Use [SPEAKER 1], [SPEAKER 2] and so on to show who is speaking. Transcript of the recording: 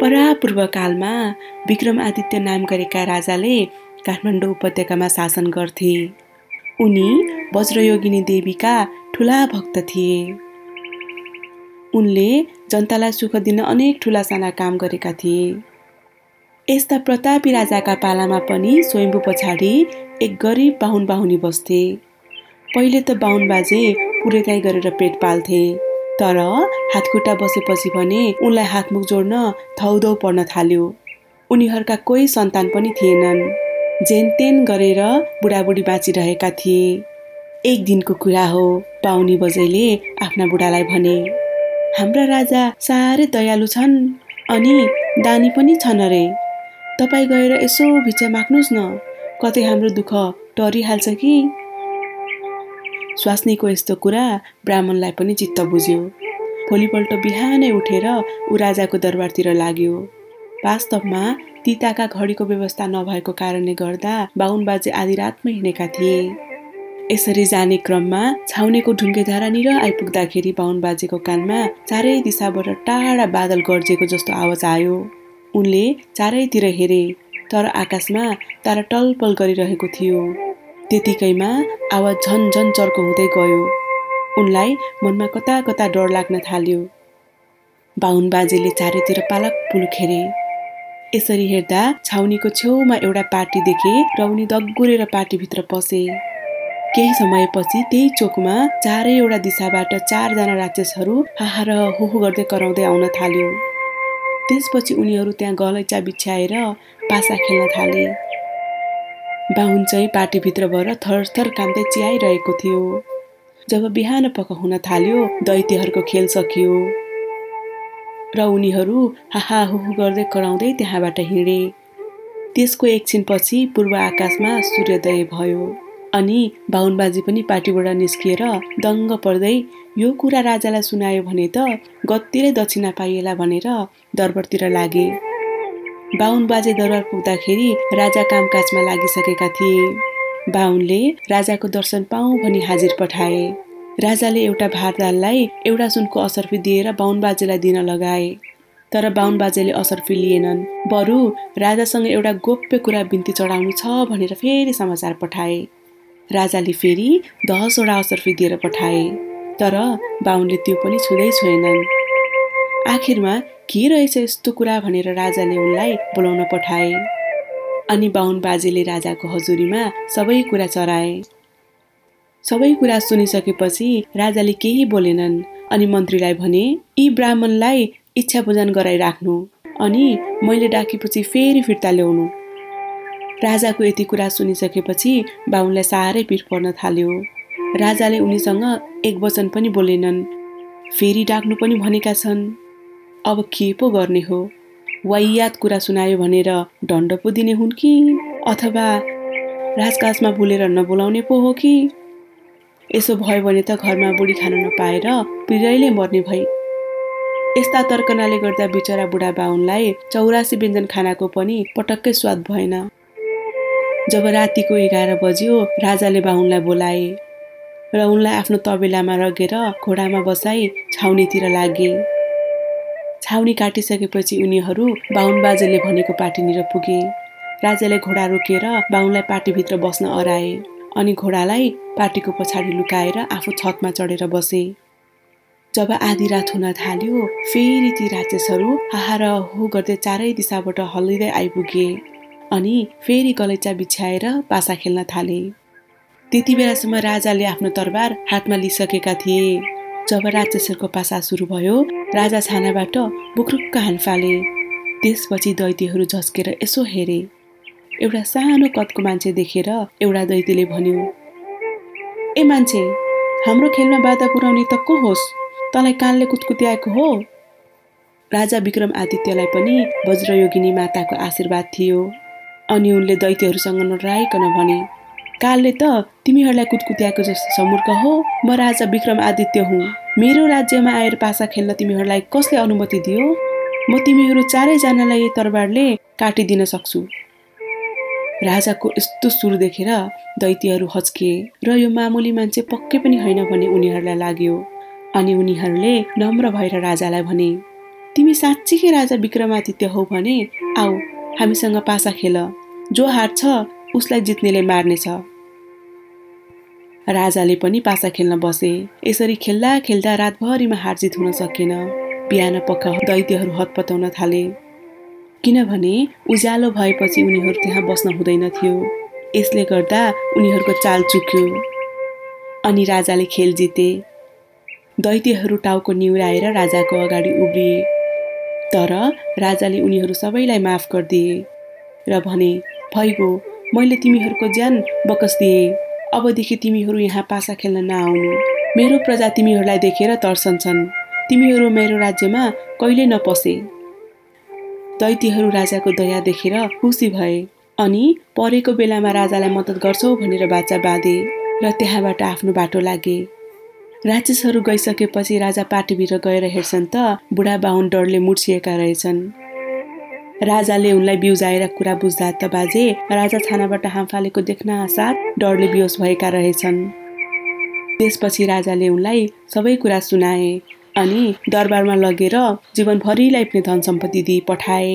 [SPEAKER 1] परापूर्वकालमा विक्रमादित्य नाम गरेका राजाले काठमाडौँ उपत्यकामा शासन गर्थे। उनी वज्रयोगिनी देवीका ठुला भक्त थिए। उनले जनतालाई सुख दिन अनेक ठुला साना काम गरेका थिए। यस्ता प्रतापी राजाका पालामा पनि स्वयम्भू पछाडि एक गरिब बाहुन बाहुनी बस्थे। पहिले त बाहुन बाजे पुरेकाई गरेर पेट पाल्थे। तर हातखुट्टा बसेपछि भने उनलाई हातमुख जोड्न थौदौ पर्न थाल्यो। उनीहरूका कोही सन्तान पनि थिएनन्। जेनतेन गरेर बुढाबुढी बाँचिरहेका थिए। एक दिनको कुरा हो पाउनी बजैले आफ्ना बुढालाई भने हाम्रा राजा साह्रै दयालु छन् अनि दानी पनि छन् अरे। तपाईँ गएर यसो भिक्षा माग्नुहोस् न। कतै हाम्रो दुःख टरिहाल्छ कि? स्वास्नीको यस्तो कुरा ब्राह्मणलाई पनि चित्त बुझ्यो। भोलिपल्ट बिहानै उठेर ऊ राजाको दरबारतिर लाग्यो। वास्तवमा तिताका घडीको व्यवस्था नभएको कारणले गर्दा बाहुन बाजे आधी रातमै हिँडेका थिए। यसरी जाने क्रममा छाउनेको ढुङ्गेधारानिर आइपुग्दाखेरि बाहुन बाजेको कानमा चारै दिशाबाट टाढा बादल गर्जिएको जस्तो आवाज आयो। उनले चारैतिर हेरे तर आकाशमा तारा टलपल गरिरहेको थियो। त्यतिकैमा आवाज झन झन चर्को हुँदै गयो। उनलाई मनमा कता कता डर लाग्न थाल्यो। बाहुन बाजेले चारैतिर पालक पुलुक हेरे। यसरी हेर्दा छाउनीको छेउमा एउटा पार्टी देखे र उनी दग्गुरेर पार्टीभित्र पसे। केही समयपछि त्यही चोकमा चारैवटा दिशाबाट चारजना राक्षसहरू हाहा हो हो गर्दै कराउँदै आउन थाल्यो। त्यसपछि उनीहरू त्यहाँ गलैँचा बिछ्याएर पासा खेल्न थाले। बाहुन चाहिँ पार्टीभित्र भएर थरथर कामदै चियाइरहेको थियो। जब बिहान पख हुन थाल्यो दैत्यहरूको खेल सकियो। र उनीहरू हाहा हुहु गर्दै कराउँदै त्यहाँबाट हिँडे। त्यसको एकछिनपछि पूर्व आकाशमा सूर्योदय भयो अनि बाहुनबाजी पनि पार्टीबाट निस्किएर दङ्ग पर्दै यो कुरा राजालाई सुनायो भने त गत्तिरै दक्षिणा पाइएला भनेर दरबारतिर लागे। बाहुन बाजे दरबार पुग्दाखेरि राजा कामकाजमा लागिसकेका थिए। बाहुनले राजाको दर्शन पाऊ भनी हाजिर पठाए। राजाले एउटा भारदाललाई एउटा सुनको असर्फी दिएर बाहुन बाजेलाई दिन लगाए। तर बाहुन बाजेले असर्फी लिएनन्। बरु राजासँग एउटा गोप्य कुरा बिन्ती चढाउनु छ भनेर फेरि समाचार पठाए। राजाले फेरि दसवटा असर्फी दिएर पठाए। तर बाहुनले त्यो पनि छुँदै छोएनन्। आखिरमा के रहेछ यस्तो कुरा भनेर राजाले उनलाई बोलाउन पठाए। अनि बाहुन बाजेले राजाको हजुरीमा सबै कुरा चराए। सबै कुरा सुनिसकेपछि राजाले केही बोलेनन् अनि मन्त्रीलाई भने यी ब्राह्मणलाई इच्छा पूजन गराइराख्नु। अनि मैले डाकेपछि फेरि फिर्ता ल्याउनु राजाको यति कुरा सुनिसकेपछि बाहुनलाई साह्रै पिर पर्न थाल्यो। राजाले उनीसँग एक वचन पनि बोलेनन्। फेरि डाक्नु पनि भनेका छन्। अब के पो गर्ने हो? वाइयात कुरा सुनायो भनेर दण्ड पो दिने हुन् कि? अथवा राजकाजमा भुलेर नबोलाउने पो हो कि? यसो भयो भने त घरमा बुढी खान नपाएर पिरैले मर्ने भई। यस्ता तर्कनाले गर्दा बिचरा बुढा बाहुनलाई चौरासी व्यञ्जन खानाको पनि पटक्कै स्वाद भएन। जब रातिको एघार बज्यो राजाले बाहुनलाई बोलाए र उनलाई आफ्नो तबेलामा रगेर घोडामा बसाई छाउनीतिर लागे। छाउनी काटिसकेपछि उनीहरू बाहुन बाजेले भनेको पार्टीनिर पुगे। राजाले घोडा रोकेर बाहुनलाई पार्टीभित्र बस्न अराए अनि घोडालाई पार्टीको पछाडि लुकाएर आफू छतमा चढेर बसे। जब आधी रात हुन थाल्यो फेरि ती राक्षसहरू हाहा हो गर्दै चारै दिशाबाट हल्लिँदै आइपुगे अनि फेरि गलैँचा बिछ्याएर पासा खेल्न थाले। त्यति बेलासम्म राजाले आफ्नो तरबार हातमा लिइसकेका थिए। जब राक्षसहरूको पासा सुरु भयो राजा छानाबाट बुक्रुक्क हानफाले त्यसपछि दैत्यहरू झस्केर यसो हेरे। एउटा सानो कदको मान्छे देखेर एउटा दैत्यले भन्यो ए मान्छे हाम्रो खेलमा बाधा पुर्याउने त को होस्? तँलाई कानले कुतकुत्याएको हो? राजा विक्रम आदित्यलाई पनि वज्रयोगिनी माताको आशीर्वाद थियो अनि उनले दैत्यहरूसँग नडराइकन भने कालले त तिमीहरूलाई कुदकुत्याएको जस्तो समूर्ख हो म राजा विक्रम आदित्य हुँ। मेरो राज्यमा आएर पासा खेल्न तिमीहरूलाई कसले अनुमति दियो? म तिमीहरू चारैजनालाई तरबारले काटिदिन सक्छु। राजाको यस्तो सुर देखेर दैत्यहरू हच्किए र यो मामुली मान्छे पक्कै पनि होइन भने उनीहरूलाई लाग्यो। अनि उनीहरूले नम्र भएर राजालाई भने तिमी साँच्चीकै राजा विक्रमादित्य हौ भने आऊ हामीसँग पासा खेल। जो हार्छ उसलाई जित्नेले मार्नेछ। राजाले पनि पासा खेल्न बसे। यसरी खेल्दा खेल्दा रातभरिमा हारजित हुन सकेन। बिहान पख दैत्यहरू हतपताउन थाले। किनभने उज्यालो भएपछि उनीहरू त्यहाँ बस्न हुँदैन थियो। यसले गर्दा उनीहरूको चाल चुक्यो। अनि राजाले खेल जिते। दैत्यहरू टाउको निहुराएर राजाको अगाडि उभिए। तर राजाले उनीहरू सबैलाई माफ गरिदिए र भने भइगयो मैले तिमीहरूको ज्यान बकस दिएँ। अबदेखि तिमीहरू यहाँ पासा खेल्न नआउनु। मेरो प्रजा तिमीहरूलाई देखेर तर्सन्छन्। तिमीहरू मेरो राज्यमा कहिले नपसे। दैत्यहरू राजाको दया देखेर खुसी भए। अनि परेको बेलामा राजालाई मद्दत गर्छौ भनेर बाचा बाँधे र त्यहाँबाट आफ्नो बाटो लागे। राक्षसहरू गइसकेपछि राजा पाटीभित्र गएर हेर्छन् त बुढा बाहुन डरले मुर्सिएका रहेछन्। राजाले उनलाई बिउजाएर कुरा बुझ्दा त बाजे राजा छानाबाट हाम फालेको देख्न साथ डरले बिहोस भएका रहेछन्। त्यसपछि राजाले उनलाई सबै कुरा सुनाए अनि दरबारमा लगेर जीवनभरिलाई पनि धन सम्पत्ति दिई पठाए।